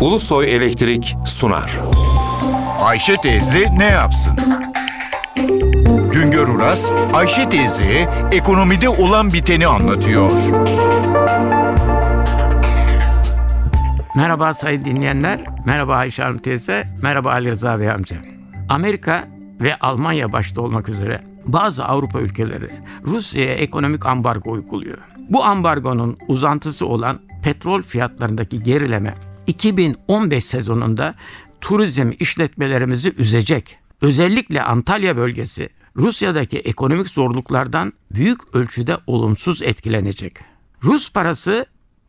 Ulusoy Elektrik sunar. Ayşe teyze ne yapsın? Güngör Uras, Ayşe teyze ekonomide olan biteni anlatıyor. Merhaba sayın dinleyenler, merhaba Ayşe Hanım teyze, merhaba Ali Rıza Bey amca. Amerika ve Almanya başta olmak üzere bazı Avrupa ülkeleri Rusya'ya ekonomik ambargo uyguluyor. Bu ambargonun uzantısı olan petrol fiyatlarındaki gerileme 2015 sezonunda turizm işletmelerimizi üzecek. Özellikle Antalya bölgesi Rusya'daki ekonomik zorluklardan büyük ölçüde olumsuz etkilenecek. Rus parası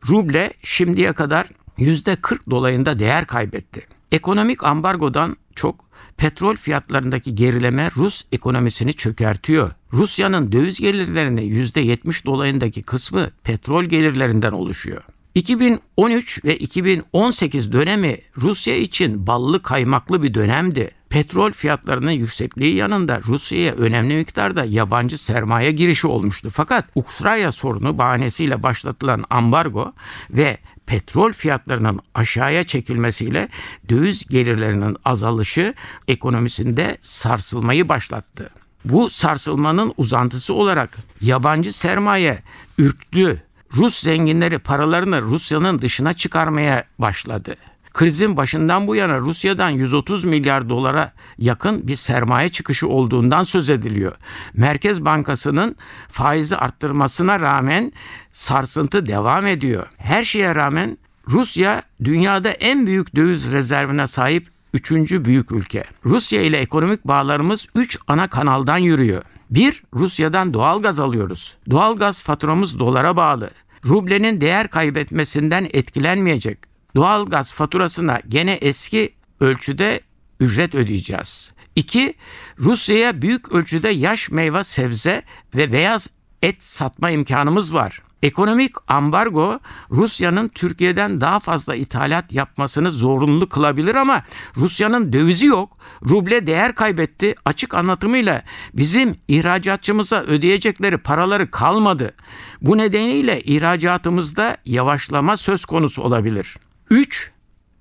ruble şimdiye kadar %40 dolayında değer kaybetti. Ekonomik ambargodan çok petrol fiyatlarındaki gerileme Rus ekonomisini çökertiyor. Rusya'nın döviz gelirlerinin %70 dolayındaki kısmı petrol gelirlerinden oluşuyor. 2013 ve 2018 dönemi Rusya için ballı kaymaklı bir dönemdi. Petrol fiyatlarının yüksekliği yanında Rusya'ya önemli miktarda yabancı sermaye girişi olmuştu. Fakat Ukrayna sorunu bahanesiyle başlatılan ambargo ve petrol fiyatlarının aşağıya çekilmesiyle döviz gelirlerinin azalışı ekonomisinde sarsılmayı başlattı. Bu sarsılmanın uzantısı olarak yabancı sermaye ürktü. Rus zenginleri paralarını Rusya'nın dışına çıkarmaya başladı. Krizin başından bu yana Rusya'dan 130 milyar dolara yakın bir sermaye çıkışı olduğundan söz ediliyor. Merkez Bankası'nın faizi arttırmasına rağmen sarsıntı devam ediyor. Her şeye rağmen Rusya dünyada en büyük döviz rezervine sahip üçüncü büyük ülke. Rusya ile ekonomik bağlarımız üç ana kanaldan yürüyor. Bir, Rusya'dan doğal gaz alıyoruz. Doğal gaz faturamız dolara bağlı. Rublenin değer kaybetmesinden etkilenmeyecek. Doğal gaz faturasına gene eski ölçüde ücret ödeyeceğiz. İki, Rusya'ya büyük ölçüde yaş meyve sebze ve beyaz et satma imkanımız var. Ekonomik ambargo Rusya'nın Türkiye'den daha fazla ithalat yapmasını zorunlu kılabilir ama Rusya'nın dövizi yok. Ruble değer kaybetti. Açık anlatımıyla bizim ihracatçımıza ödeyecekleri paraları kalmadı. Bu nedeniyle ihracatımızda yavaşlama söz konusu olabilir. 3.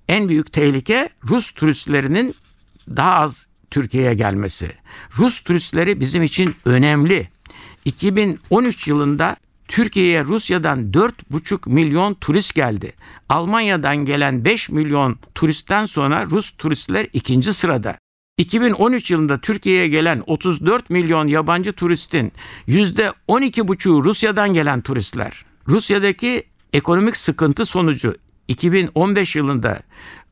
En büyük tehlike Rus turistlerinin daha az Türkiye'ye gelmesi. Rus turistleri bizim için önemli. 2013 yılında Türkiye'ye Rusya'dan 4,5 milyon turist geldi. Almanya'dan gelen 5 milyon turistten sonra Rus turistler ikinci sırada. 2013 yılında Türkiye'ye gelen 34 milyon yabancı turistin %12,5'u Rusya'dan gelen turistler. Rusya'daki ekonomik sıkıntı sonucu 2015 yılında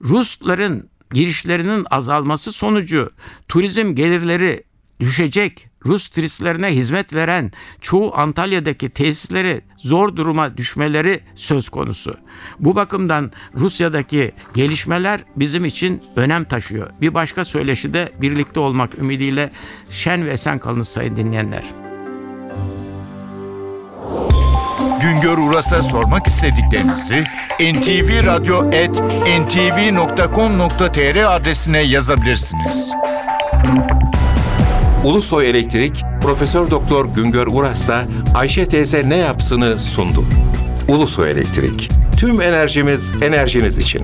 Rusların girişlerinin azalması sonucu turizm gelirleri düşecek. Rus turistlerine hizmet veren çoğu Antalya'daki tesisleri zor duruma düşmeleri söz konusu. Bu bakımdan Rusya'daki gelişmeler bizim için önem taşıyor. Bir başka söyleşi de birlikte olmak ümidiyle şen ve esen kalınız sayın dinleyenler. Güngör Uras'a sormak istediklerinizi ntvradio.ntv.com.tr adresine yazabilirsiniz. Ulusoy Elektrik Profesör Doktor Güngör Uras'la Ayşe teyze ne yapsını sundu. Ulusoy Elektrik. Tüm enerjimiz enerjiniz için.